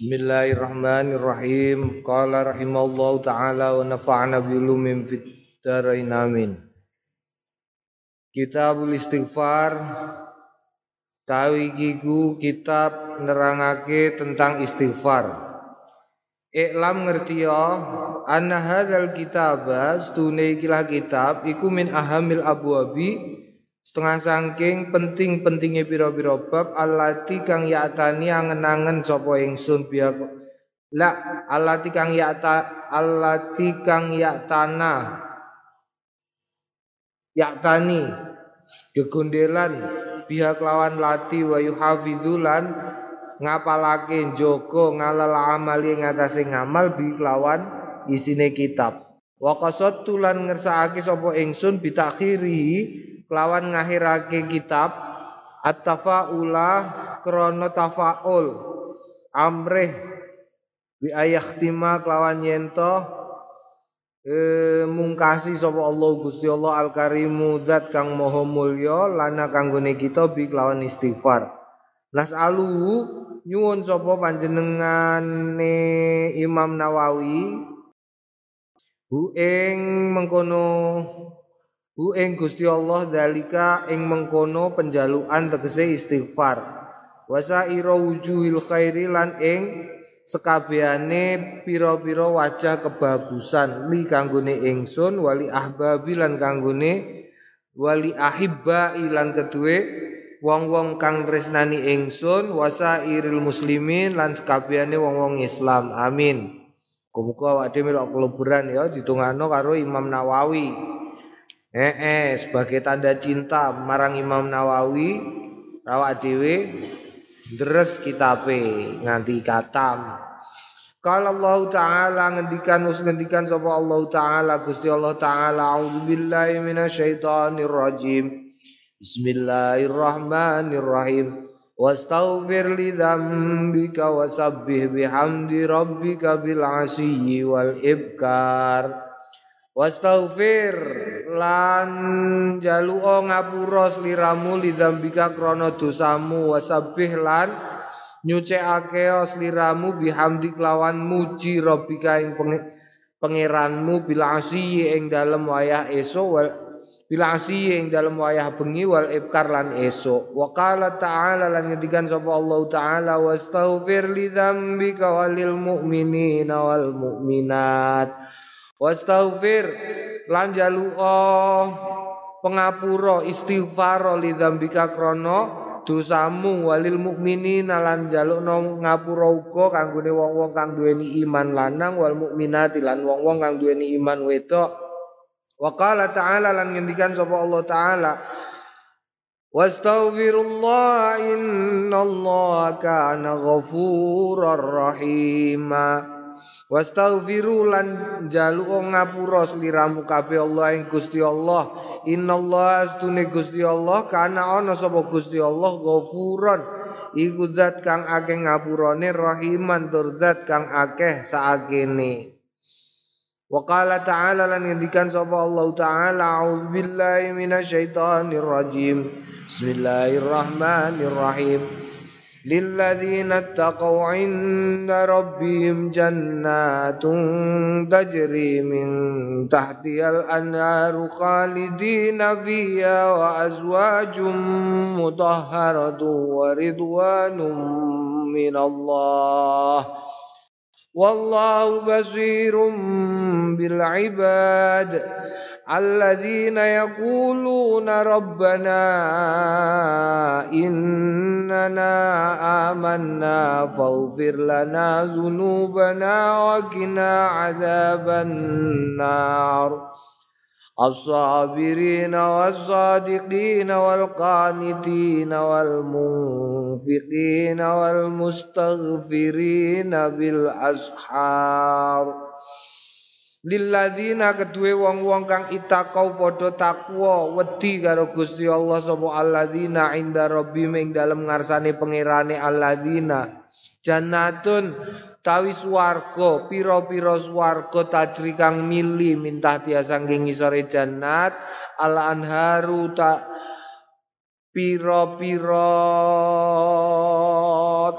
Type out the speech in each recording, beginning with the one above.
Bismillahirrahmanirrahim. Qala rahimallahu taala wa nafa'ana bi ulumin fid dharain amin. Kitabul istighfar tawi kiku kitab nerangake tentang istighfar. Iklam ngerti ya anna hadzal kitab stune kitab iku min ahamil abwabi setengah sangking penting-pentingnya pira-pira bab alati kang yatani angen-angen sapa ingsun biya la alati kang yata alati kang yatana yatani gegondelan pihak lawan lati wa yuhafidzulan ngapalake joko ngalal amali ngatasé ngamal bi lawan isine kitab. Wa qasattu lan ngersakake sapa ingsun bitakhiri kelawan ngahirake kitab at-tafaula krana tafaul. Amrih bi ayakhtima kelawan yento e, mungkasi sapa Allah Gusti Allah Al Karimu zat kang maha mulya lana kanggone kita bi kelawan istighfar. Nasalu nyuwun sapa panjenengane Imam Nawawi hu ing mengkono Hu ing Gusti Allah dalika ing mengkono penjaluan tegese istighfar. Wasaira wujuhil khairi lan ing sekabehane pira-pira wajah kebagusan li kanggone ingsun wali ahbabi lan kanggone wali ahibba ilan kedue wong-wong kang tresnani ingsun wasairil muslimin lan sekabehane wong-wong Islam. Amin. Muga awake dhewe keleburan ya ditungano karo Imam Nawawi. Eh, eh sebagai tanda cinta marang Imam Nawawi rawak dhewe deres kitabe nganti katam. Kalau Allah Ta'ala ngendikan us ngendikan sapa Allah Ta'ala Gusti Allah Ta'ala A'udzubillahi minasyaitonir rajim. Bismillahirrahmanirrahim. Wastaghfir li dzambika wasabbih bihamdi rabbika bil asyi wal ibkar. Wastaghfir. Lan jaluo ngapura sliramu lidzambika krana dosamu. Wasabbih lan nyucikake sliramu bihamdi lawan muji rabbika ing pangeranmu. Bila asyi ing dalem wayah esuk wal bila asyi ing dalem wayah bengi wal ibkar lan esuk. Wa qala ta'ala lan ngendikan sapa Allah taala wastaghfir lidzambika walil mu'minina wal mu'minat Wastaghfir lan jalu'a pengapura istighfar li dzambika krana dosamu walil mukminin lan jalukno ngapura uga kanggone wong-wong kang duweni iman lanang wal mukminati lan wong-wong kang duweni iman wedok. Wa qala ta'ala lan ngendikan sapa Allah taala Wastaghfirullah innallaha kana ghafurar rahima. Wastaghfiru lan jalu ngapura sliramu kabeh Allah ing Gusti Allah. Innallaha astune Gusti Allah kana ana sapa Gusti Allah ghafuron iku zat kang akeh ngapurane rahiman tur zat kang akeh saakene. Wa qala ta'ala lan ngendikan sapa Allah taala a'udzubillahi minasyaitonir rajim. Bismillahirrahmanirrahim. للذين اتقوا عند ربهم جنات تجري من تحتها الأنهار خالدين فيها وأزواج مطهرة ورضوان من الله. والله بصير بالعباد. الذين يقولون ربنا إننا آمنا فاغفر لنا ذنوبنا وقنا عذاب النار. الصابرين والصادقين والقانتين والمنفقين والمستغفرين بالأسحار. Lilladzina kedue wong-wong kang itakau padha takwa wedi karo Gusti Allah sapa alladzina inda rabbihim ing dalem ngarsane pangerane alladzina. Jannatun tawi swarga pira-pira swarga tajri kang mili mintah tiasa saking ngisore jannat. Al anharu ta piro-piro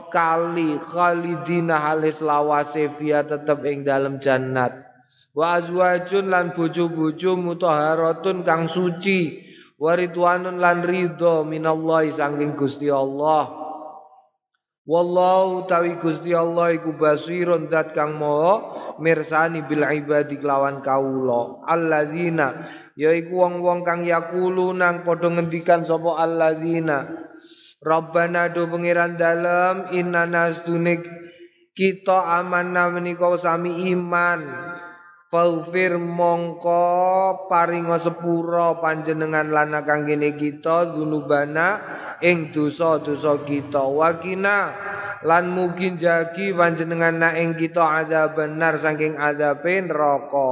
kali khalidina halis lawase via tetep ing dalam jannat wa azwajun lan bojo-bojo mutahharatun kang suci. Waridwanun lan ridho minallahi saking Gusti Allah. Wallahu tawi Gusti Allah iku basirun zat kang maha mirsani bil ibadi kelawan kawula. Alladzina yaiku wong-wong kang yakulu nang padha ngendikan sapa alladzina. Rabbana do pengiran dalem inna nasdunik kita amanna menika sami iman Faufir mongko paringo sepuro panjenengan lana kanggene kita dunubana ing dosa-dosa kita. Wakina lan mungkin jagi panjenengan na ing kita ada benar saking adabe neraka.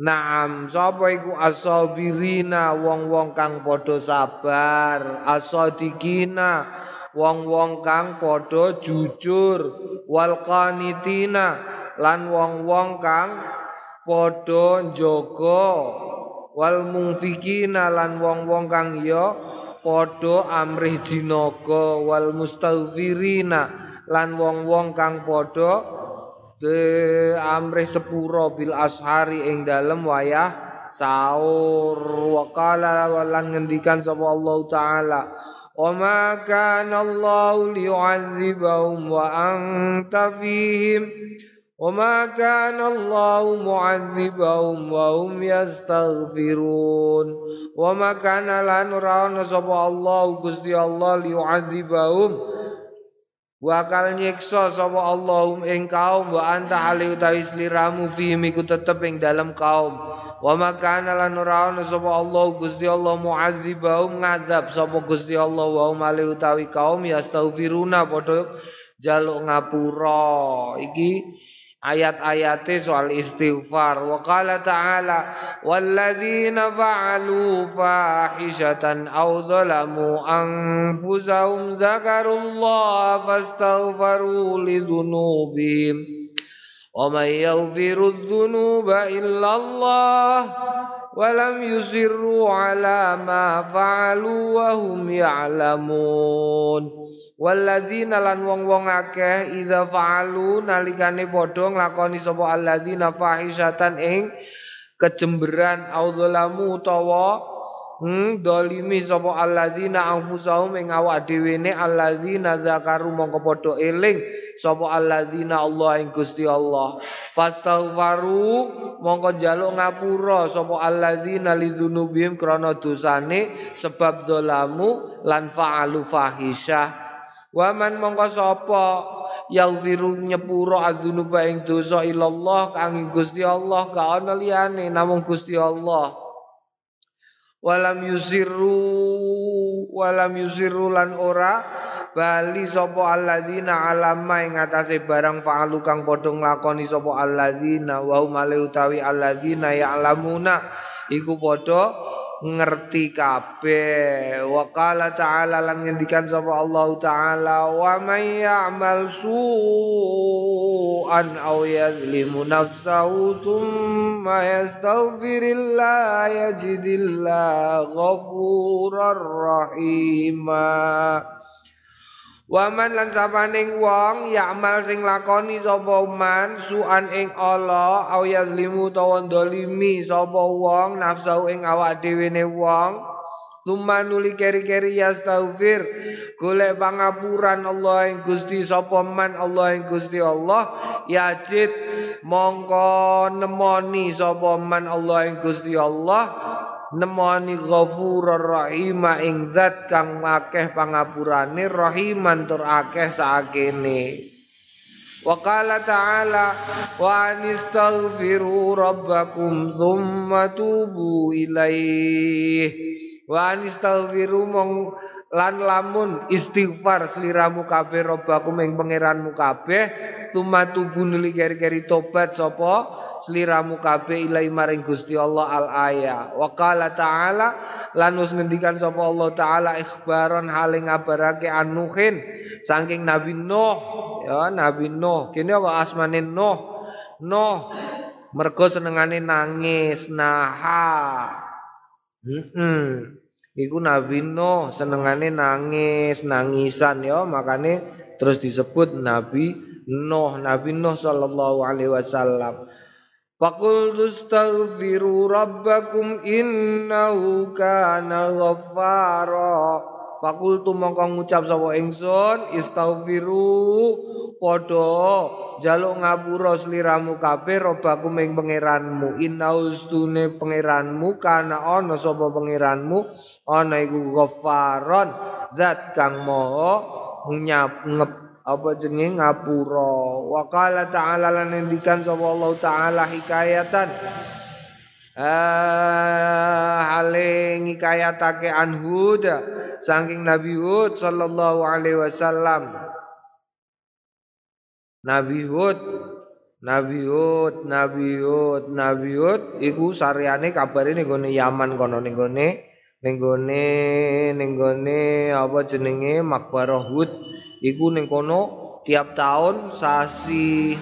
Naam sapa iku asabirina wong-wong kang padha sabar? Asadikina wong-wong kang padha jujur. Wal qanitina lan wong-wong kang padha njaga wal mungfikina lan wong-wong kang ya padha amrih jinaga wal mustaghfirina lan wong-wong kang padha de amre sepuro bil ashari ing dalem wayah sahur. Wa qala walan ngendikan sapa Allah taala ma kana Allah liyu'adzibahum wa kana Allah mu'adzibahum wa hum yastaghfirun wa ma kana lan sapa Allah Gusti Allah liyu'adzibahum Wakal nyiksa sapa Allahum ing kaum wa anta hali utawi sliramu fihim iku tetep ing dalam kaum. Wa makana lan ora ana sapa Allah Gusti Allah mu'adzibahum ngadab sapa Gusti Allah wa mali utawi kaum ya astaghfiruna padha jaluk ngapura. Iki ayat-ayate soal istighfar. Wa qala ta'ala walladzina fa'alu fahishatan aw zalamu anfusahum dzakarullaha fastaghfaru lidzunubihim wa may yaghfiru dzunuba illallah wa lam yusirru ala ma fa'alu wa hum ya'lamun Walladzina lan wong-wong akeh idza fa'alu nalikane padha nglakoni sapa alladzina fahisatan ing kecemberan audzalamu utawa hmm, dolimi sapa alladzina anfusahum ing awak dhewe ne alladzina zakaru mongko padha eling sapa alladzina Allah ing Gusti Allah. Fastaghfaru mongko njaluk ngapura sapa alladzina lidzunubihim krana dosane sebab dolamu lan fa'alu fahisyah Waman mongko sapa yaghfiru nyepuro adzunuba ing dosa ilallah kang Gusti Allah ka ana liyane namung Gusti Allah. Walam yusirru walam yusirru lan ora bali sapa alladzina alama ing atase barang fa'alu kang padha nglakoni sapa alladzina wa hum utawi alladzina ya'lamuna iku padha ngerti kabeh. Wa qala ta'ala lan ngendikan sapa Allah taala wa may ya'mal su'an aw yadhlimu nafsahu thumma yastaghfirillah yajidillah ghafurar rahimah Waman lan sapaning wong yakmal sing lakoni sapa man suan ing Allah au yazlimu tawa dolimi sapa wong nafsu ing awak dhewe ne wong. Tuma nuli keri-keri yastaghfir golek pangapuran Allah ing Gusti sapa man Allah ing Gusti Allah. Yajid mongko nemoni sapa man Allah ing Gusti Allah nemoni ghafurur rahima ing zat kang akeh pangapurane rahiman tur akeh sakene Wa qala ta'ala wa anistaghfiru rabbakum thumma tubu ilaih. Wa anistaghfiru mong lan lamun istighfar sliramu kabeh rabbakum ing pangeranmu kabeh thumma tubu nuli keri-keri tobat sapa sliramu kabeh ilai maring Gusti Allah al aya. Wa qala ta'ala lan wis ngendikan sapa Allah taala ikhbaran hale ngabarake anuhin saking Nabi Nuh ya Nabi Nuh. Kene apa asmane Nuh? Nuh mergo senengane nangis naha. Hmm, -hmm. Iku Nabi Nuh senengane nangis, nangisan ya, makane terus disebut Nabi Nuh, Nabi Nuh sallallahu alaihi wasallam. Faqul tastaghfiru rabbakum innahu kana ghaffara. Fakultu mongko ngucap sapa ingsun istaghfiru padha jaluk ngapura sliramu kabeh robakum ing pangeranmu innaustune pangeranmu kana ana sapa pangeranmu ana iku ghafaron zat kang maha nyap ngep apa jenenge? Ngapura. Wa qala ta'ala lan ngendikan sapa Allah taala hikayatan. Ah, hale ngikayatake anhud saking Nabi Hud sallallahu alaihi wasallam. Nabi Hud Nabi Hud, Nabi Hud, Nabi Hud iku saryane kabare ning gone Yaman kono ning gone ning gone ning gone apa jenenge? Makbarah Hud iku ning kono tiap tahun sasi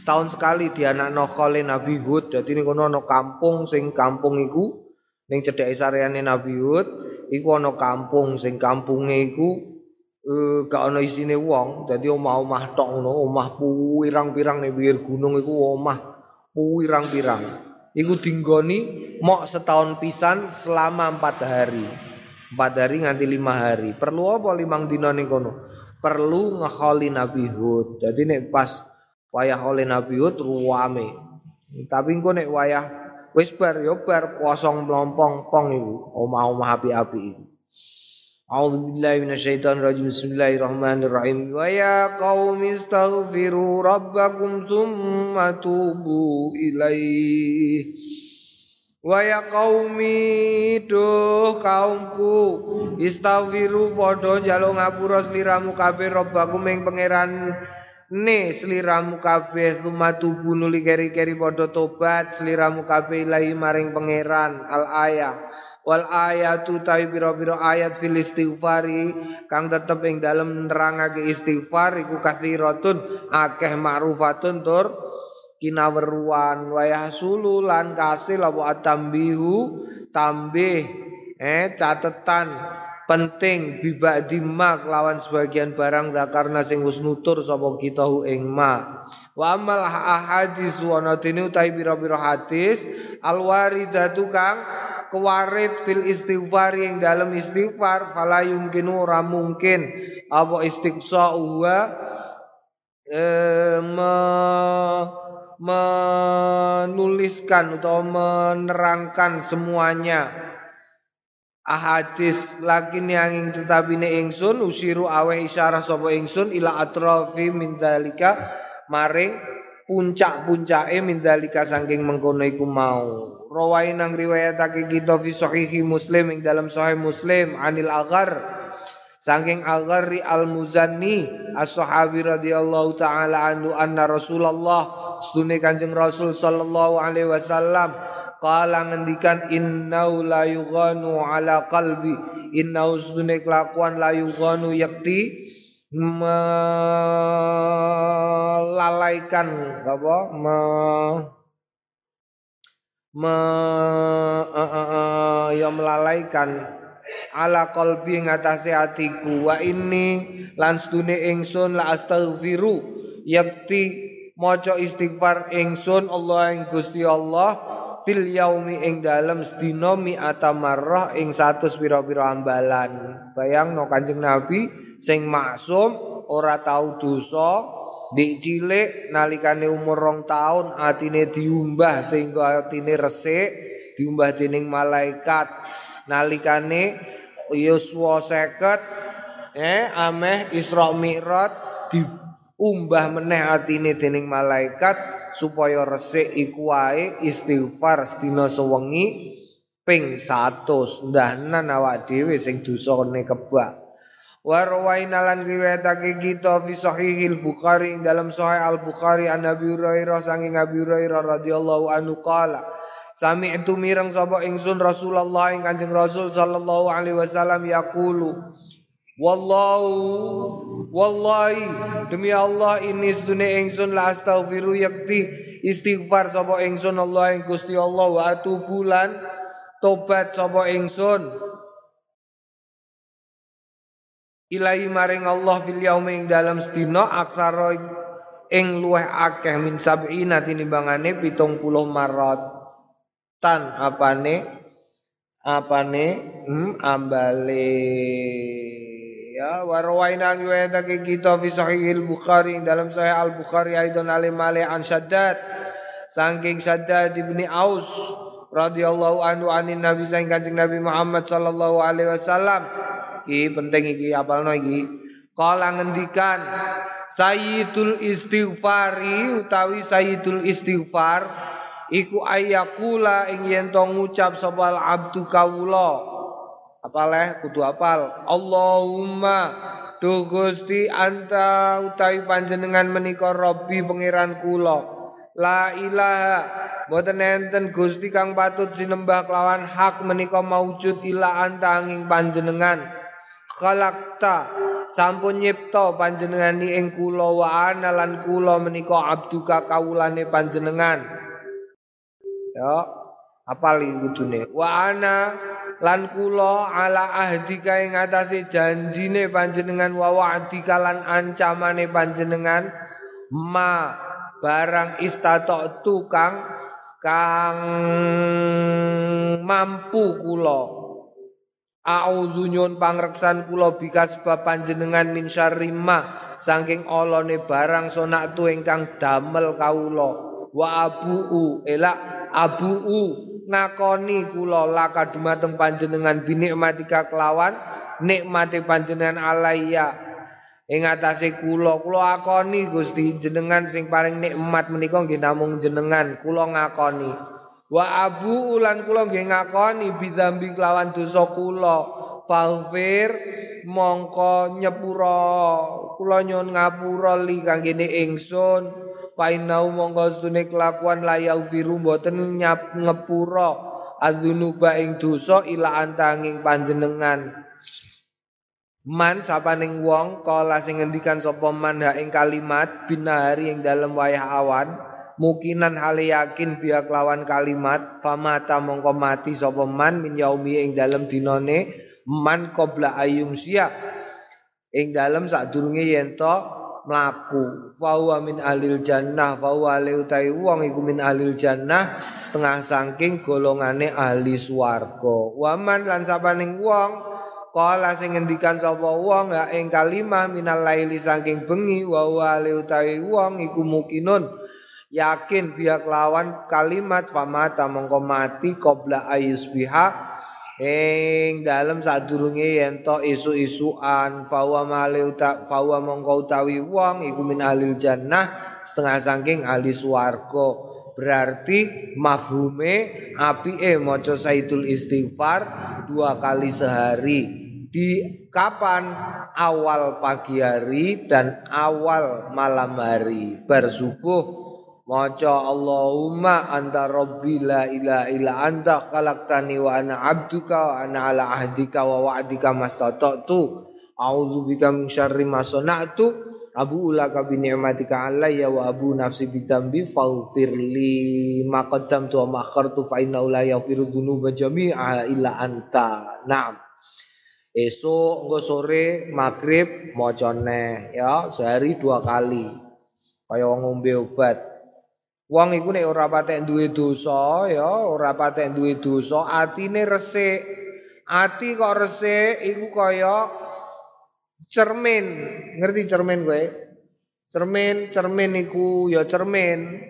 setahun sekali dianakno kole Nabi Hud. Dadi ning kono ana kampung sing kampung iku ning cedhake sareane Nabi Hud iku ana kampung sing kampunge iku eh gak ana isine wong. Dadi omah-omah tok ngono, omah pirang-pirang ning pinggir gunung iku omah pirang-pirang. Iku dinggoni mok setahun pisan selama empat hari. Empat hari nganti lima hari. Perlu apa limang dina ning kono? Perlu ngeholi Nabi Hud. Jadi nek pas wayah oleh Nabi Hud ruame. Tapi engko nek wayah wis bar yo bar kosong melompong pong iku, omah-omah api-api iku. A'udzu billahi minasyaitonir rajim. Bismillahirrahmanirrahim. Wa ya qaumi astaghfiru rabbakum tsumma tubu ilaihi. Wa ya qaumi duh kaumku istaghfiru padha njaluk ngapura sliramu kabeh rabbakum ing pangeran ne sliramu kabeh tumatubu nuli keri-keri padha tobat sliramu kabeh ilahi maring pangeran. Al ayah. Wal ayatu tawi pira-pira ayat fil istighfari kang tetep ing dalem nerangake istighfar iku kathiratun akeh ma'rufatun tur kinaweruan wayah sulu lan kasil apa atambihu tambih eh catetan penting bibak dimak lawan sebagian barang karena sing wis nutur sapa kita hu ing ma. Wa amal ahadis wa natini utai pira-pira hadis al waridatu kang kewarid fil istighfar yang dalam istighfar fala yumkinu ora mungkin. Apa istiqsa wa eh, me, menuliskan atau menerangkan semuanya. Ahadis lakin yang tetapine ingsun usiru awe isyarah sapa ingsun ila atrofi min dalika maring puncak-puncake min dalika saking mengkono iku mau. Rawain nang riwayatake kita fi sahihi muslim ing dalam sahih muslim anil agar saking agari al muzanni as-sahabi radhiyallahu taala anhu anna rasulullah sunne kanjeng rasul sallallahu alaihi wasallam Kala ngendikan innau la yughanu ala qalbi innau sunne kelakuan la yughanu yakti melalaikan. Apa? Me, me uh, uh, uh, ya melalaikan. Ala qalbi ngatasé atiku. Wa ini lan sedune ingsun la astaghfiru yakti maca istighfar ingsun Allah ing Gusti Allah fil yaumi ing dalem sedina mi'ata marrah ing 100 pira-pira ambalan. Bayangno Kanjeng Nabi sing maksum ora tau dosa di cilik nalikane umur rong tahun atine diumbah sehingga atine resik diumbah dening malaikat nalikane Yosua seket eh ameh Isra Mi'raj diumbah meneh atine dening malaikat supaya resik iku wae istighfar sedina sewengi ping 100 ndahnan awak dhewe sing dosane kebak. Wa rawaina lan riwayatake kita fi sahihil bukhari dalam sahih al bukhari an nabi hurairah saking nabi hurairah radhiyallahu anhu qala Sami'tu mireng sapa ingsun Rasulullah ing Kanjeng Rasul sallallahu alaihi wasallam yaqulu Wallahu wallahi demi Allah ini sedune ingsun la astaghfiru yakti istighfar sapa ingsun Allah ing Gusti Allah wa atubulan tobat sapa ingsun. Ilahi maring Allah fil yaumi ing dalam sedina aksara ing luweh akeh min sab'ina tinimbangane 70 marot tan apane? Apane? Hmm, ambale ya warwaina riwayatake kita fi sahihil bukhari dalam sahih al bukhari aidon alim male an syaddad saking syaddad ibni aus radhiyallahu anhu anin nabi saing kanjeng nabi Muhammad sallallahu alaihi wasallam. Iki penting iki apalno iki? Kala ngendikan sayyidul istighfari utawi sayyidul istighfar iku ayakula ing yen ngucap sapa abdu kawula apaleh? Kudu apal Allahumma Duh Gusti anta utawi panjenengan menika Robbi pangeran kula. La ilaha boten enten Gusti kang patut sinembah kelawan hak menika maujud ila anta angin panjenengan. Khalaqta sampun nyipta panjenengan ing kula wa ana lan kula menika abduka kawulane panjenengan. Ya apal iki kudune. Wa ana lan kula ala ahdika ing atase janjine panjenengan wa wa'dika lan ancamane panjenengan ma barang istatok tukang kang mampu kula. A'udzu nyun pangreksan kula bika sebab panjenengan min syarrima saking olone barang sonaktu ingkang damel kawula. Wa abuu elak abuu ngakoni kula laka dumateng panjenengan binikmatika kelawan nikmati panjenengan alaiya. Ing atase kula kula akoni Gusti jenengan sing paling nikmat menika nggih namung jenengan kula ngakoni. Wa abu ulan kula nggih ngakoni bidzambi kelawan dosa kula. Faghfir mongko nyepura kula nyuwun ngapura li kanggene ingsun Painau monggo sedune kelakuan layau firu mboten nyap ngepura adzunuba ing dosa ila antanging panjenengan. Man sapaning wong kala sing ngendikan sapa man ha ing kalimat binahari ing dalem wayah awan mukinan hale yakin biak lawan kalimat famata mongko mati sapa man min yaumi ing dalem dinane man qabla ayum sia ing dalem sadurunge yen mlaku. Fahuwa min alil jannah fahuwa le utai wong iku min alil jannah setengah saking golongane ahli swarga. Waman lan sapaning wong kala sing ngendikan sapa wong ya ing kalimah minal laili saking bengi wa huwa le utai wong iku mukinun. Yakin biak lawan kalimat famata mongko mati qabla ayusbiha ing dalem sadurunge yen to isu-isuan fawa male uta fawa mongko utawi wong iku min alil jannah setengah saking ahli swarga. Berarti mafhume apike maca saidul istighfar dua kali sehari. Di kapan? Awal pagi hari dan awal malam hari. Bersubuh Maca Allahumma anta rabbi la ilaha illa anta khalaqtani wa ana abduka wa ana ala ahdika wa wa'dika mastata'tu. A'udzu bika min syarri ma sana'tu. Abu ulaka bi ni'matika alayya wa abu nafsi bi dambi faghfirli ma qaddamtu wa ma akhartu fa inna la yaghfiru dzunuba jami'a illa anta. Naam. Esok engko sore maghrib maca ya sehari dua kali. Kaya ngombe obat. Wong iku nek ora patek duwe dosa ya, ora patek duwe dosa, atine resik. Ati kok resik iku kaya cermin. Ngerti cermin kowe? Cermin, cermin iku ya cermin.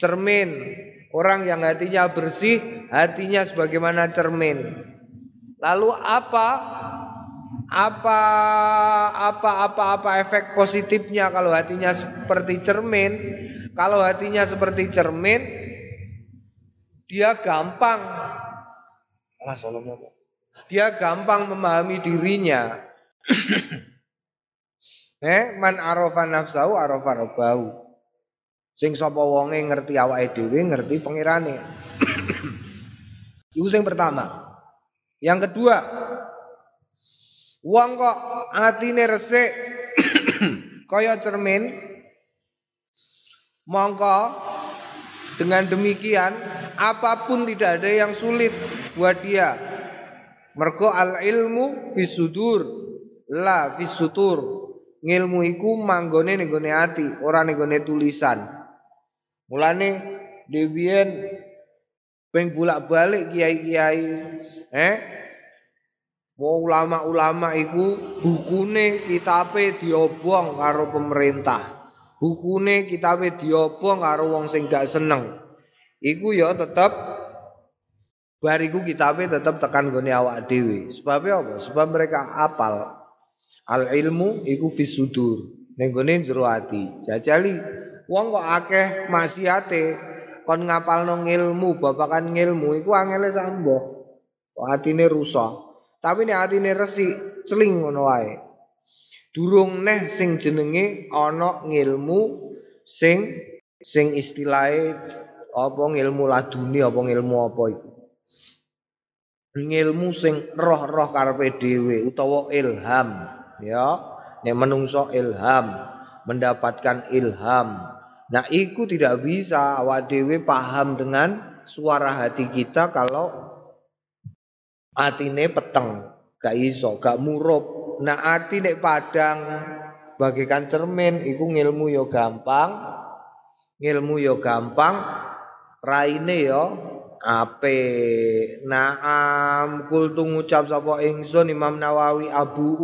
Cermin. Orang yang hatinya bersih, hatinya sebagaimana cermin. Lalu apa? Apa apa apa apa efek positifnya kalau hatinya seperti cermin? Kalau hatinya seperti cermin, dia gampang. Dia gampang memahami dirinya. eh, man arafa nafsahu arafa rabbahu. Sing sapa wonge ngerti awake dhewe, ngerti pengirane. Iku sing pertama. Yang kedua, wong kok atine resik kaya cermin, Mongko dengan demikian apa pun tidak ada yang sulit buat dia. Mergo al ilmu fisudur La fis sutur. Ngilmu iku manggone ning gone ati, ora tulisan. Mulane Dewian peng bolak-balik kiai-kiai eh Mau ulama-ulama iku bukune kitabe diobong karo pemerintah. Bukune kitabe diobong karo wong sing gak seneng. Iku ya tetep bariku kitabe tetep tekan gone awak dhewe. Sebab apa? Sebab mereka apal. Al ilmu iku fisudur. Ning gone jero ati. Jajali wong kok akeh maksiate kon ngapalno ilmu, babakan ilmu iku angele sambo. Kok atine rusak. Tapi nek atine resik, celing ngono wae. Durung neh sing jenenge ana ngilmu sing sing istilahe apa ngilmu laduni apa ngilmu apa iku. Ngilmu sing roh-roh karepe dhewe utawa ilham, ya. Nek menungso ilham, mendapatkan ilham. Nah, iku tidak bisa awak dhewe paham dengan suara hati kita kalau atine peteng, gak iso, gak murup. Nah ati nek padang bagikan cermin iku ngilmu yo gampang. Ngilmu yo gampang, raine yo ape. Naam kul ngucap sapa ingsun Imam Nawawi Abu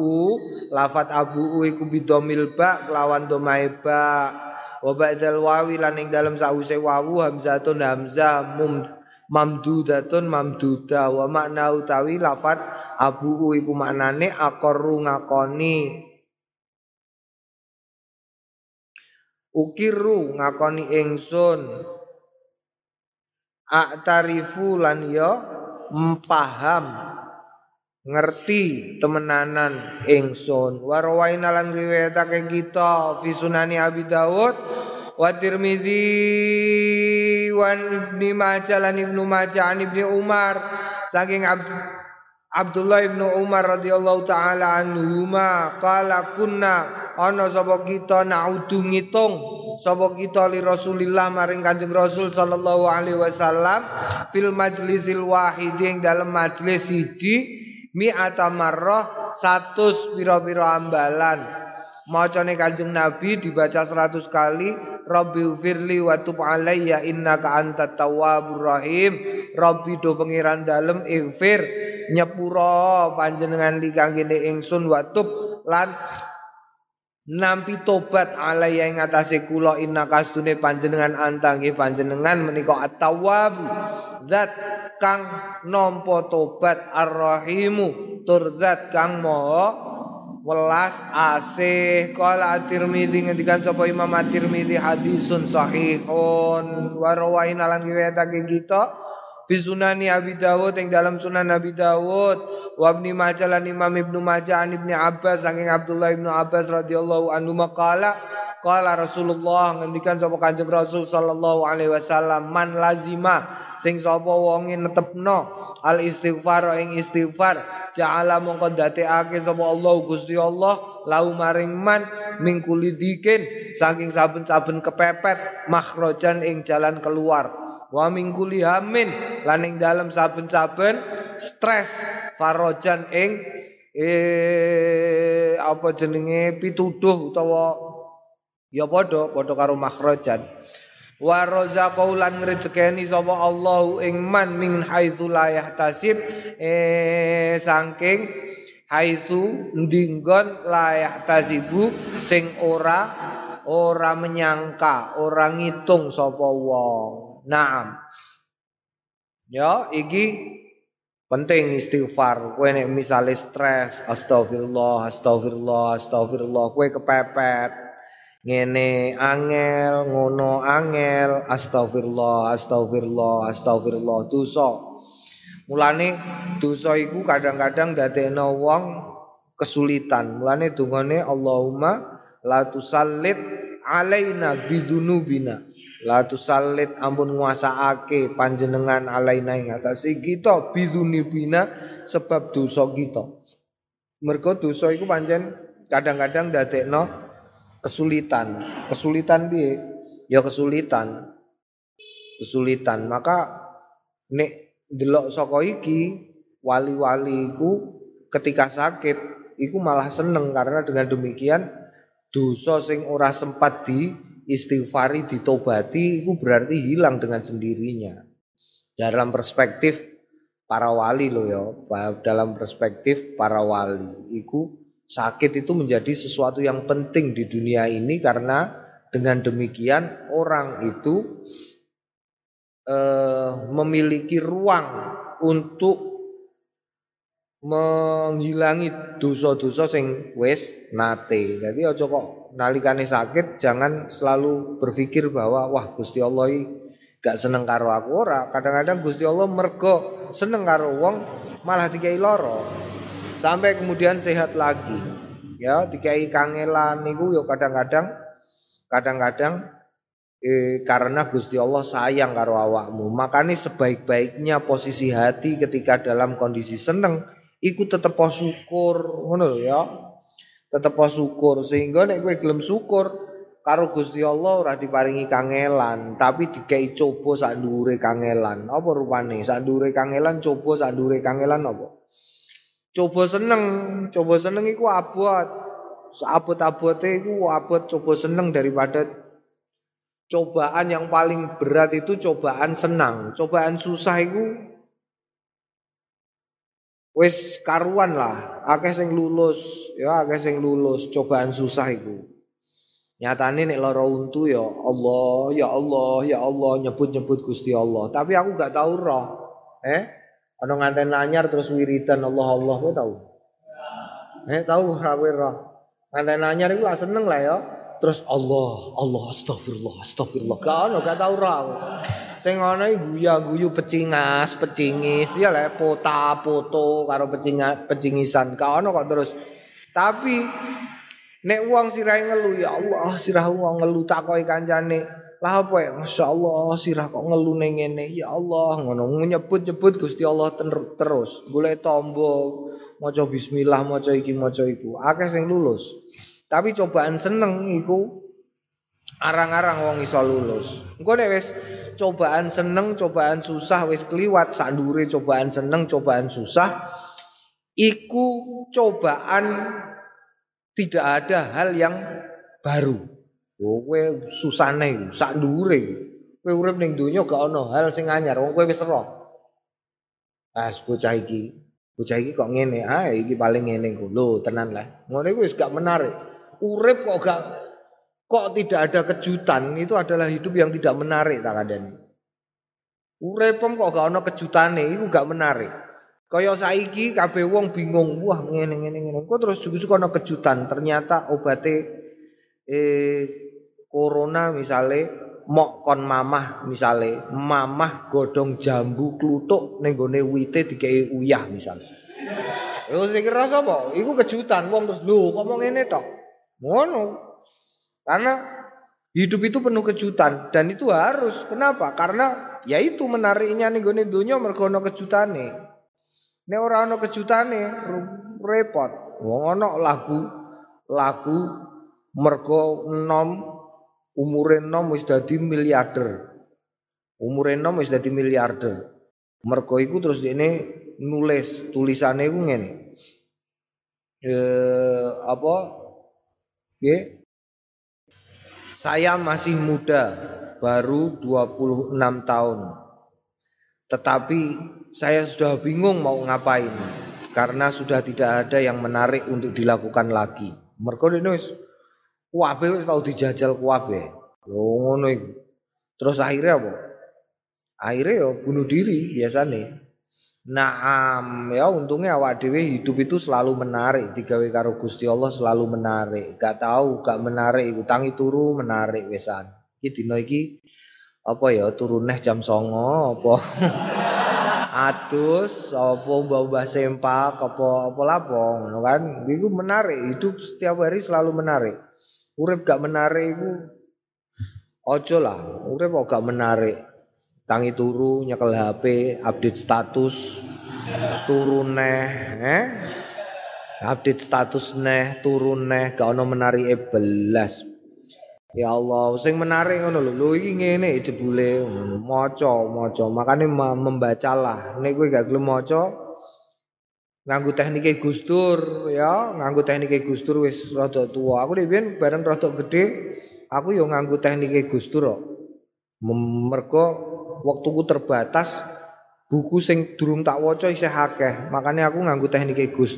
lafat Abu iku bidomil ba kelawan domae ba. Wa ba'dal wawi lan ing dalem sause wawu hamzatun hamzah mum mamdudatun mamduda wa makna utawi lafat abu iku maknane aqarru ngakoni. Ukiru ngakoni ingsun. Aktarifu lan ya paham ngerti temenanan ingsun. Warwaina lan riwayatake kita fi sunani Abi Dawud wa Tirmidzi wa Ibnu Majah lan Ibnu Majah an Ibnu Umar. Saking Abd Abdullah ibnu Umar radhiyallahu taala anhuma qala kunna ana sapa kita naudu ngitung sapa kita li Rasulillah maring Kanjeng Rasul sallallahu alaihi wasallam fil majlisil wahid ing dalam majlis siji mi'ata marrah 100 pira-pira ambalan. Macane Kanjeng Nabi dibaca 100 kali Rabbi firli wa tub alayya innaka antat tawwabur rahim. Rabbi do pengiran dalem ighfir. Nyepuro panjenengan li kangge ingsun wa tub lan nampi tobat alayya ing atase kula innaka astune panjenengan antangi panjenengan menika at-tawwab zat kang nampa tobat ar-rahimu. Tur zat kang maha welas asih. Qala at-Tirmidzi ngendikan sapa Imam at-Tirmidzi hadisun sahihun. Wa rawaina lan riwayatake kita fi sunani Abi Dawud yang dalam sunan Nabi Dawud. Wa Ibnu Majah lan Imam Ibnu Majah an Ibnu Abbas saking Abdullah Ibnu Abbas radhiyallahu anhu maqala qala Rasulullah ngendikan sapa Kanjeng Rasul sallallahu alaihi wasallam man lazima sing sapa wonge netepno? Al istighfar ing istighfar. Ja'ala mongko dadekake sapa Allah Gusti Allah lau maring man mingkuli dikin. Saking saben-saben kepepet makhrajan ing jalan keluar. Wa mingkuli hamin lan ing dalem saben-saben stres farojan ing eh apa jenenge? Pituduh utawa ya padha padha karo makhrajan wa razaqau lan ngrezekeni sapa Allah ing man min haitsu la yahtasib. Eh saking haitsu ndinggon la yahtasibu sing ora ora menyangka ora ngitung sapa wong. Naam. Ya iki penting istighfar. Kowe nek misale stres astagfirullah astagfirullah astagfirullah kowe kepepet ngene angel ngono angel. Astagfirullah astagfirullah astagfirullah dosa. Mulane dosa iku kadang-kadang dadekno wong kesulitan. Mulane dungane Allahumma la tusallit alaina bidzunubina. La tusallit ampun nguasaake panjenengan alaina ing atase kita bidzunubina sebab dosa kita. Mergo dosa iku pancen kadang-kadang dadekno kesulitan. Kesulitan piye? Ya kesulitan. Kesulitan. Maka nek delok saka iki wali-wali iku ketika sakit iku malah seneng karena dengan demikian dosa sing ora sempat di istighfari ditobati itu berarti hilang dengan sendirinya. Dalam perspektif para wali loh ya, dalam perspektif para wali, itu sakit itu menjadi sesuatu yang penting di dunia ini karena dengan demikian orang itu eh, memiliki ruang untuk menghilangi dosa-dosa sing wis nate. Jadi aja kok nalikane sakit jangan selalu berpikir bahwa wah Gusti Allah gak seneng karo aku ora. Kadang-kadang Gusti Allah mergo seneng karo wong malah dikai loro. Sampai kemudian sehat lagi. Ya, dikai kangelan niku yo kadang-kadang kadang-kadang eh, karena Gusti Allah sayang karo awakmu. Makanya sebaik-baiknya posisi hati ketika dalam kondisi seneng iku tetep syukur ngono ya. Tetep syukur sehingga nek kowe gelem syukur karo Gusti Allah ora diparingi kangelan, tapi dikei coba sak kangelan. Apa rupane? Sak kangelan coba sak kangelan apa? Coba seneng, coba seneng iku abot. Abot-abote iku abot coba seneng daripada cobaan yang paling berat itu cobaan senang. Cobaan susah itu wis karuan lah akeh sing lulus ya akeh sing lulus cobaan susah iku nyatane nek lara untu ya Allah ya Allah ya Allah nyebut-nyebut Gusti Allah tapi aku gak tahu roh eh ana nganten anyar terus wiridan Allah Allah kowe tahu eh tahu ra roh nganten anyar iku lah seneng lah ya terus Allah Allah astagfirullah astagfirullah gak ono gak tahu roh Sing ana guya-guyu pecingas, pecingis, ya le pota, foto karo pecingas, pecingisan. Ka ono kok terus. Tapi nek wong sirahe ngelu ya Allah, sirah wong ngelu takoki kancane. Lah apa ya? Masya Allah sirah kok ngelu ning ngene. Ya Allah, ngono nyebut-nyebut Gusti Allah terus. Golek tombo, maca bismillah, maca iki, maca iku. Akeh sing lulus. Tapi cobaan seneng iku arang-arang wong iso lulus. Engko nek wis cobaan seneng, cobaan susah wis kliwat sandure cobaan seneng, cobaan susah iku cobaan tidak ada hal yang baru. Kowe susane sak ndure. Kowe urip ning donya gak ono hal sing anyar, wong kowe wis ero. Ah, bocah iki, bocah iki kok ngene, ah iki paling ngene ku. Lho, tenan lah. Ngono iku wis gak menarik. Urip kok gak Kok tidak ada kejutan itu adalah hidup yang tidak menarik tak kadang. Urepem kok gak ono kejutane itu gak menarik. Kaya saiki kabeh wong bingung, wah ngene ngene ngene. Kok terus juga ono kejutan, ternyata obatnya eh corona misale mok kon mamah misale, mamah godong jambu klutuk ning gone wite dikei uyah misale. Lho sing kira sapa? Iku kejutan wong terus lho kok ngene tok. Ngono. Karena hidup itu penuh kejutan dan itu harus. Kenapa? Karena ya itu menariknya nih gue dunia mergo ono kejutane. Nek ora ono kejutane repot. Wong ono lagu lagu mergo enom umure enom wis dadi miliarder. Umure enom wis dadi miliarder. Mergo iku terus ini nulis tulisannya iku ngene. Eh apa? Nggih. Saya masih muda, baru 26 tahun. Tetapi saya sudah bingung mau ngapain karena sudah tidak ada yang menarik untuk dilakukan lagi. Mergo wis kuwabe wis tau dijajal kuwabe. Lho ngono iku. Terus akhirnya apa? Akhirnya ya bunuh diri biasanya. Naam ya untungnya awak dhewe hidup itu selalu menarik digawe karo Gusti Allah selalu menarik. Gak tahu gak menarik iku tangi turu menarik wesan. Iki dina iki apa ya turun neh jam songo apa atus apa mbah-mbah sempak apa apa lapo ngono kan iku menarik hidup setiap hari selalu menarik urip gak menarik iku ojo lah urip kok gak menarik tangi turu nyekel HP update status turun neh eh update status neh turun neh gak ono menari belas Ya Allah, sing menarik ngono lho. Lho iki ngene jebule maca, maca. Makane membacalah. Nek kowe gak gelem maca, nganggo teknike Gus ya, nganggo teknike Gus Dur wis rada tua. Aku dhewe bareng rada gede, aku yo nganggo teknike Gus Dur kok. Mergo waktuku terbatas, buku sing durung tak waca isih akeh. Makane aku nganggo teknike Gus.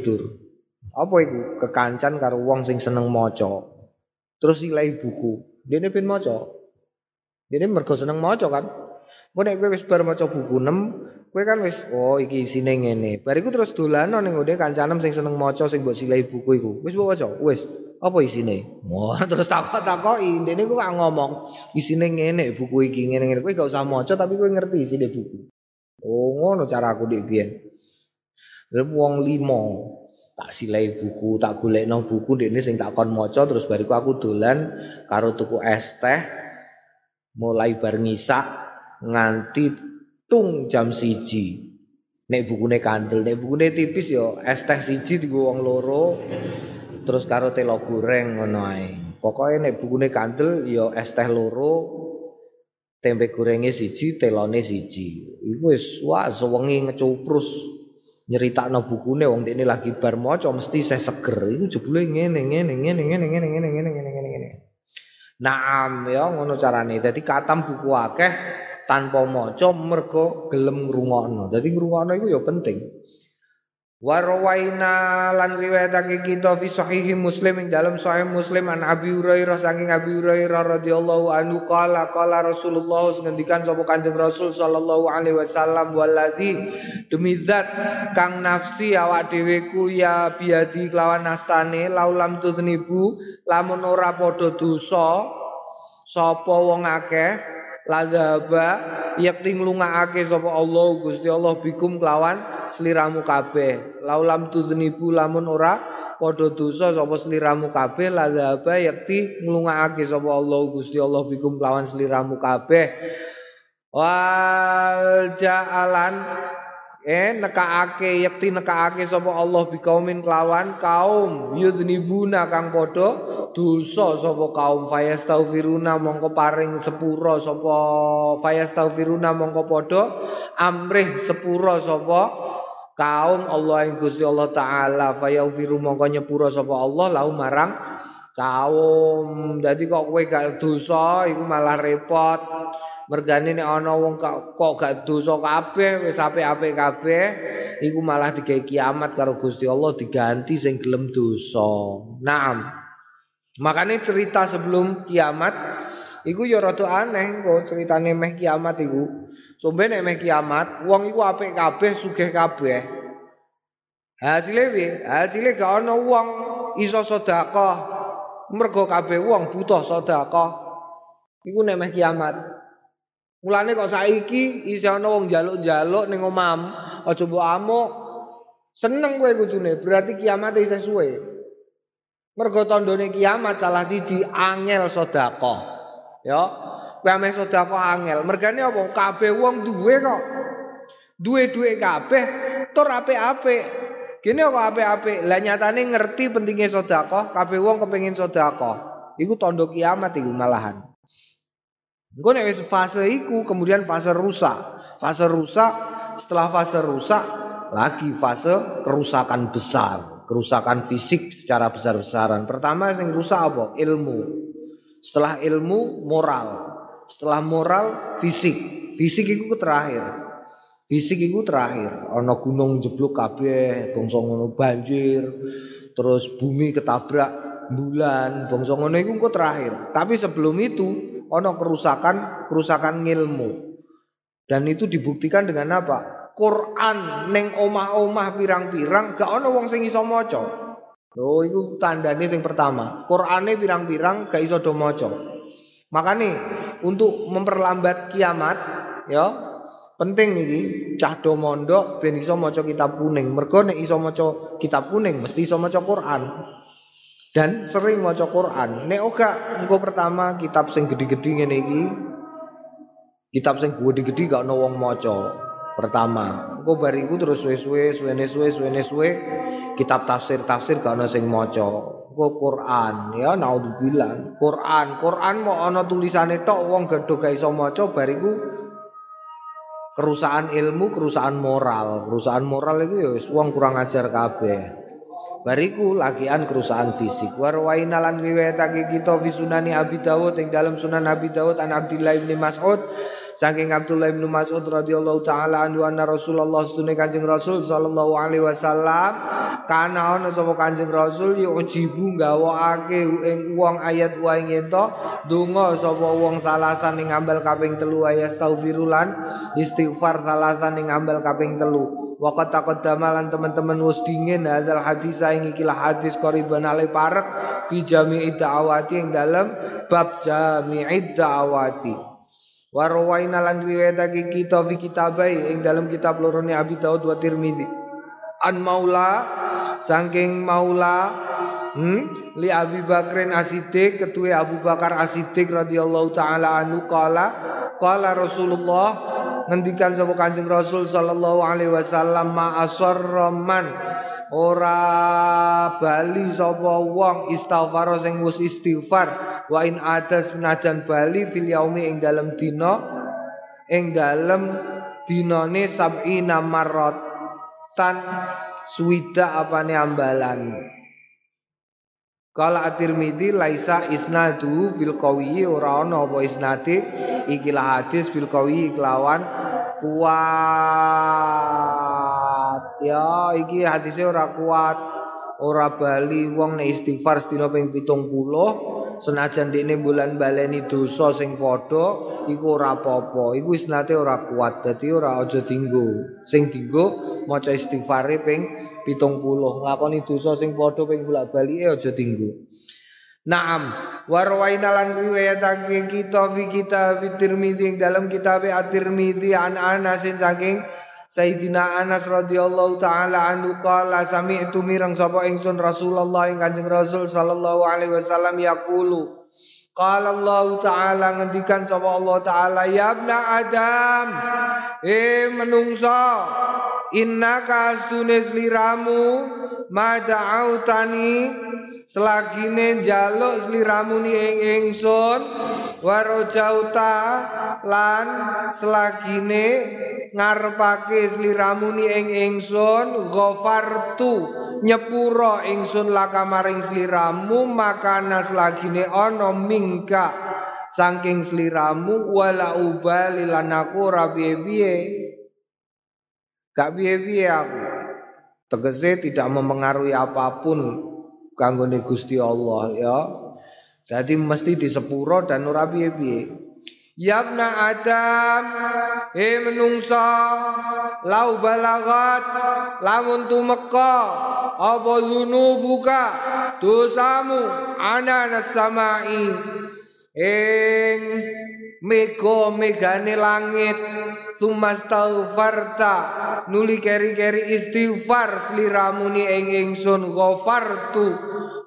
Apa iku? Kekancan karo wong sing seneng maca. Terus silai buku. Dene ben maca. Dene mergo seneng maca kan. Engko nek kowe wis bar maca buku 6, kowe kan wis oh iki isine ngene. Bariku terus dolanan ning ngene kancanem sing seneng maca sing mbok silai buku iku. Wis mbok waca, wis. Apa isine? Wah, terus takok-takoki, dene ku ngomong, isine ngene buku iki ngene-ngene. Kowe gak usah maca tapi kowe ngerti isine buku. Oh, ngono cara aku dik biyen. Wong limo tak silai buku, tak golekno buku dene sing tak kon maca terus bariku aku dolan karo tuku es teh mulai bar ngisak nganti tung jam siji. Nek bukune kandel nek bukune tipis yo es teh siji digo wong loro terus karo telo goreng ngono ae. Pokoke nek bukune kandel yo es teh loro tempe gorengnya siji telone siji. Iku wis wah sewengi ngecuprus nyeritakno bukune wong ini lagi bar maca mesti saya seger. Iku jebule ngene ngene ngene ngene ngene ngene ngene ngene ngene. Naam ya ngono carane. Dadi katam buku akeh tanpa maca mergo gelem ngrungokno. Dadi ngrungokno iku ya penting. Wa rawaina lan riwayatake kita fi sahih Muslim ing dalam sahih Muslim an Abi Hurairah saking Abi Hurairah radhiyallahu anhu qala qala Rasulullah ngendikan sapa Kanjeng Rasul sallallahu alaihi wasallam waladzi demi zat kang nafsi awak dhewe ya biadi kelawan nastane laulam tuznibu lamun ora padha dosa sapa wong akeh ladzaba yakti nglungaake sapa Allah Gusti Allah bikum kelawan sliramu kabeh. Laulam tudznibu lamun ora padha dosa sapa sliramu kabeh ladzaba yakti nglungaake sapa Allah Gusti Allah bikum kelawan sliramu kabeh. Wal ja'alan eh nekaake yakti nekaake sapa Allah bikaumin kelawan kaum yudnibuna kang padha dosa sapa kaum fayastaghfiruna mongko paring sepura sapa fayastaghfiruna mongko padha amrih sepura sapa kaum Allah ing Gusti Allah taala fayaghfiru mongko nyepura sapa Allah lahu marang kaum jadi kok kowe gak dosa iku malah repot mergane nek ana wong kok gak dosa kabeh wis apik-apik kabeh iku malah digawe kiamat karo Gusti Allah diganti sing gelem dosa. Naam. Makanya cerita sebelum kiamat iku ya rada aneh kok ceritane meh kiamat iku. Sombe nek meh kiamat, wong iku apik kabeh, sugih kabeh. Hasilnya piye? Hasilnya gak ana wong iso sedekah. Mergo kabeh wong butuh sedekah. Iku nek meh kiamat. Mulane kok saiki isih ana wong njaluk-njaluk ning omam, aja mbok amuk. Seneng kowe kudune, berarti kiamat isih suwe. Mergo tandane kiamat salah siji angel sedekah. Ya, kowe ame sedekah angel. Mergane apa? Kabeh wong duwe kok. Duwe-duwe kabeh tur apik-apik. Gini kok apik-apik. Lah nyatane ngerti pentingnya sedekah, kabeh wong kepengin sedekah. Iku tanda kiamat iku malahan. Engko nek fase iku kemudian fase rusak. Fase rusak, setelah fase rusak lagi fase kerusakan besar kerusakan fisik secara besar-besaran. Pertama yang rusak apa? Ilmu. Setelah ilmu moral. Setelah moral fisik. Fisik itu terakhir. Fisik itu terakhir. Ono gunung jeblok kabeh, bangsa ngono banjir, terus bumi ketabrak bulan, bangsa ngono iku terakhir. Tapi sebelum itu ono kerusakan kerusakan ilmu. Dan itu dibuktikan dengan apa? Quran neng omah-omah pirang-pirang gak ono wong sing iso maca. Lho iku tandane sing pertama. Qurane pirang-pirang gak iso do maca. Makane untuk memperlambat kiamat ya penting iki cah do mondok ben iso maca kitab kuning. Mergo nek iso maca kitab kuning mesti iso maca Quran. Dan sering maca Quran. Nek ora engko pertama kitab sing gede-gede ngene iki kitab sing gede-gede gak ono wong maca pertama engko bariku terus suwe-suwe suwene suwe suwene suwe kitab tafsir-tafsir gak ana sing maca engko Quran ya naudzubillah Quran Quran mau ana tulisane tok wong gedho gak iso maca bariku kerusakan ilmu, kerusakan moral. Kerusakan moral itu ya wong kurang ajar kabeh. Bariku lagian kerusakan fisik. Warwaina lan riwayatake kita fi sunani Abi Dawud ing dalam sunan Abi Dawud an Abdullah bin Mas'ud saking Abdullah bin Mas'ud radhiyallahu taala anhu anna Rasulullah sunne Kanjeng Rasul sallallahu alaihi wasallam kana ana sapa Kanjeng Rasul yujibu gawakake ing wong ayat wa ing ento donga sapa wong salasan ing ambal kaping telu ayat taufirulan istighfar salasan ing ambal kaping telu Waqat taqaddama lan teman-teman wis dingin hadzal hadis ing ikilah hadis qoriban ale parek fi jami'i da'awati ing dalam bab jami'i da'awati. Wa rawaina lan riwayatake kita fi kitabai ing dalam kitab lorone Abi Daud wa Tirmizi. An Maula saking Maula hmm, li Abi Bakrin Asidik ketua Abu Bakar Asidik radhiyallahu taala anhu qala qala Rasulullah ngendikan sapa Kanjeng Rasul sallallahu alaihi wasallam ma asarraman ora bali sapa wong istighfar sing wis istighfar wa in adas menajan bali fil yaumi ing dalem dina ing dalem dinane sab'ina tan suwida apane ambalan. Kala At-Tirmidzi laisa isnadu bil qawi ora ana apa isnade ikilah hadis bil qawi kelawan kuat. Ya iki hadisnya ora kuat ora bali. Wong nek istighfar sedina ping 70 senajan dene bulan baleni dosa sing padha iku ora apa-apa. Iku isnate ora kuat dadi ora aja dinggo. Sing dinggo maca istighfare ping 70 nglakoni dosa sing padha ping bolak-balik aja dinggo. Naam. Warwaina lan riwayatake kita fi kitab Tirmizi dalam kitab At-Tirmizi an Anas saking Sayyidina Anas radhiyallahu taala anhu qala sami'tu mirang sapa ingsun Rasulullah ing Kanjeng Rasul sallallahu alaihi wasallam yaqulu. Qala Allah taala ngendikan sapa Allah taala ya ibna Adam eh menungso innaka astune sliramu ma da'autani selagine njaluk sliramuni ing ingsun warojauta lan selagine ngarepake sliramuni ing ingsun ghafartu nyepuro ingsun laka maring sliramu makana selagine ana mingka saking sliramu wala ubali lan aku ora piye-piye gak aku tegese tidak mempengaruhi apa pun kanggone Gusti Allah ya. Jadi mesti disepuro dan ora piye-piye. Yabna Adam, he menungsa, lau balagat, lamun tumeka, apa buka dosamu, ana samai, ing mega megane langit, sumastaghfarta, nuli keri-keri istighfar. Sliramuni ing ingsun. Ghafartu.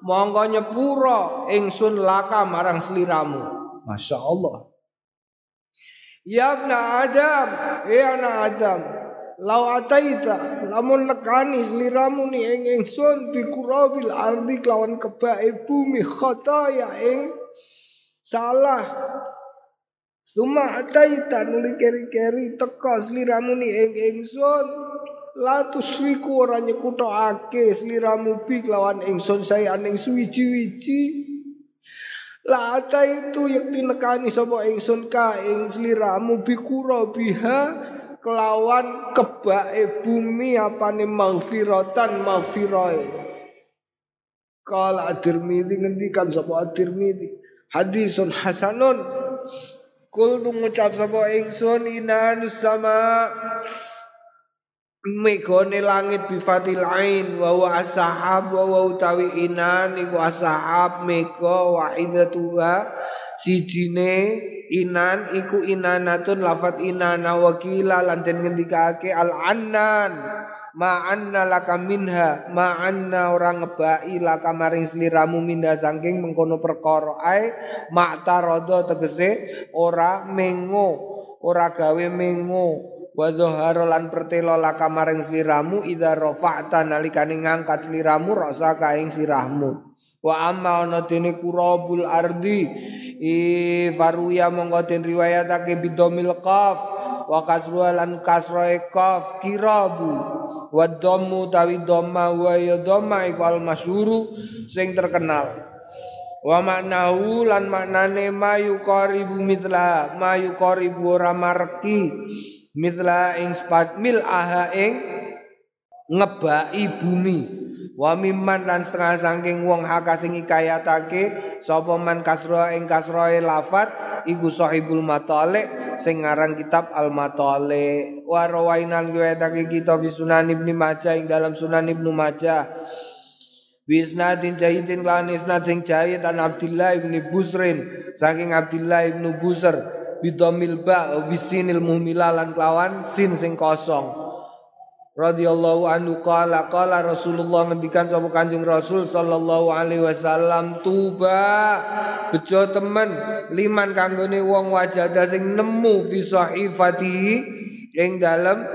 Monggo nyepuro ingsun laka marang sliramu. Masya Allah. Ya abna Adam. Ya anak Adam. Lau ataita. Lamun nekani sliramu ni ing ingsun. Bikurabil ardi kelawan kebae bumi. Khataya ing Salah Suma ataita nuli keri-keri teka sliramu ni ing ingsun la tusriku ora nyekutokake sliramu bi kelawan ingsun saya aning suwiji-wiji la itu yakti nekani sapa ingsun ka ing sliramu bi biha kelawan kebake bumi apane maghfiratan maghfirae Kala At-Tirmidzi ngendikan sapa At-Tirmidzi hadisun hasanun Kul ngucap sapa ingsun inanus sama Megone langit bifatil ain wa wa ashab wa wa utawi inan iku ashab mega wahidatuha sijine inan iku inanatun lafat inana wakila lan den ngendikake al annan ma anna laka minha ma anna ora ngebai laka maring sliramu minda saking mengkono perkara. Ae mak tarodo tegese ora mengo ora gawe mengo. Wa dhahara lan pertelo laka maring sliramu idza rafa'ta nalikane ngangkat sliramu rasa kaing sirahmu. Wa amma ana dene kurabul ardi i faruya monggo riwayatake bidomil qaf wa kasruha lan kasroe qaf kirabu. Wa dhammu tawi dhamma wa ya dhamma iku al masyhuru sing terkenal. Wa maknahu lan maknane mayu qaribu mithla mayu qaribu ora marki mithla ing spat mil aha ing ngebai bumi. Wa mimman lan setengah saking wong haka sing ikayatake sapa man kasra ing kasroe lafat iku sahibul matalik sing ngaran kitab al matalik wa rawainan riwayatake kita bi sunan ibnu majah ing dalam sunan ibnu majah. Bisnadin jahidin lan isnad sing jahid an Abdullah ibni Busrin. Saking Abdullah ibnu Busr bidomil ba bisinil muhmila lan kelawan sin sing kosong radhiyallahu anhu qala qala Rasulullah ngendikan sapa Kanjeng Rasul sallallahu alaihi wasallam tuba bejo temen liman kanggone wong wajada sing nemu fi sahifati ing dalem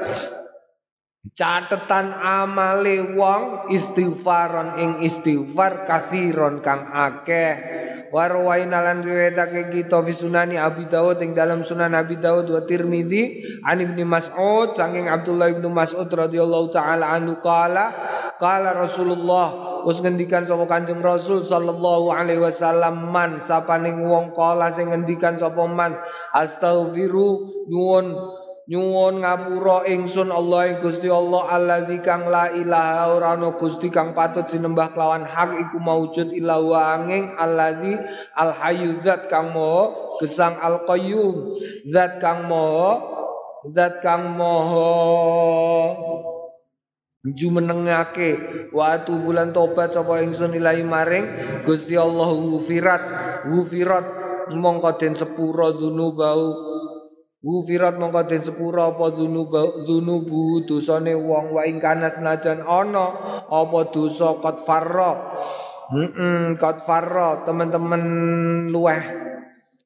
catetan amale wong istighfaron ing istighfar kathiron kang akeh warwaina lan riwayatake kita fi sunani Abi Dawud ing dalam sunan Abi Dawud wa Tirmidzi an Ibnu Mas'ud saking Abdullah Ibnu Mas'ud radhiyallahu taala anhu qala qala Rasulullah wis ngendikan sapa Kanjeng Rasul sallallahu alaihi wasallam man sapaning wong kala sing ngendikan sapa man astaghfiru nyuwun nyuwun ngapura ingsun Allah ing Gusti Allah alladzi kang la ilaha ora ana Gusti kang patut sinembah kelawan hak iku maujud illa wa angin alladzi al zat kang maha gesang al qayyum zat kang maha zat kang maha jumenengake. Wa bulan tobat sapa ingsun ilahi maring Gusti Allah. Wufirat wufirat. Mongko den sepura dzunubau Wufirat mongko den sepura apa dzunubu dosane wong wa ing kana senajan ana apa dosa qad farra. Heeh, qad farra teman-teman luweh.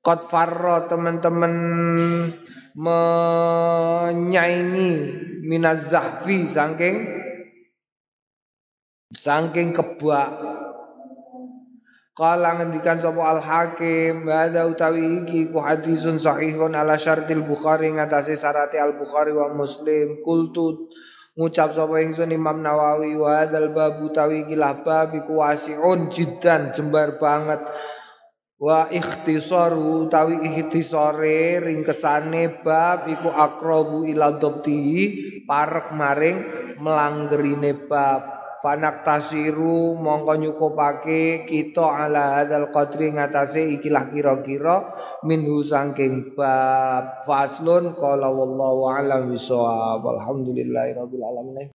Qad farra teman-teman menyaingi minaz zahfi saking saking kebak Kala ngendikan sapa Al Hakim, hadza utawi iki ku hadisun sahihun ala syartil Bukhari ngatasi syarate Al Bukhari wa Muslim. Kultu ngucap sapa ingsun Imam Nawawi wa hadzal bab utawi iki lah bab iku wasiun jiddan jembar banget. Wa ikhtisaru utawi ikhtisare ringkesane bab iku akrabu ila dhabti parek maring melanggerine bab fanak tasiru mongko nyukupake kita ala hadzal qadri ngatasé ikilah kira-kira minhu sangking bab faslun qala wallahu alam bisawab alhamdulillahirabbil alamin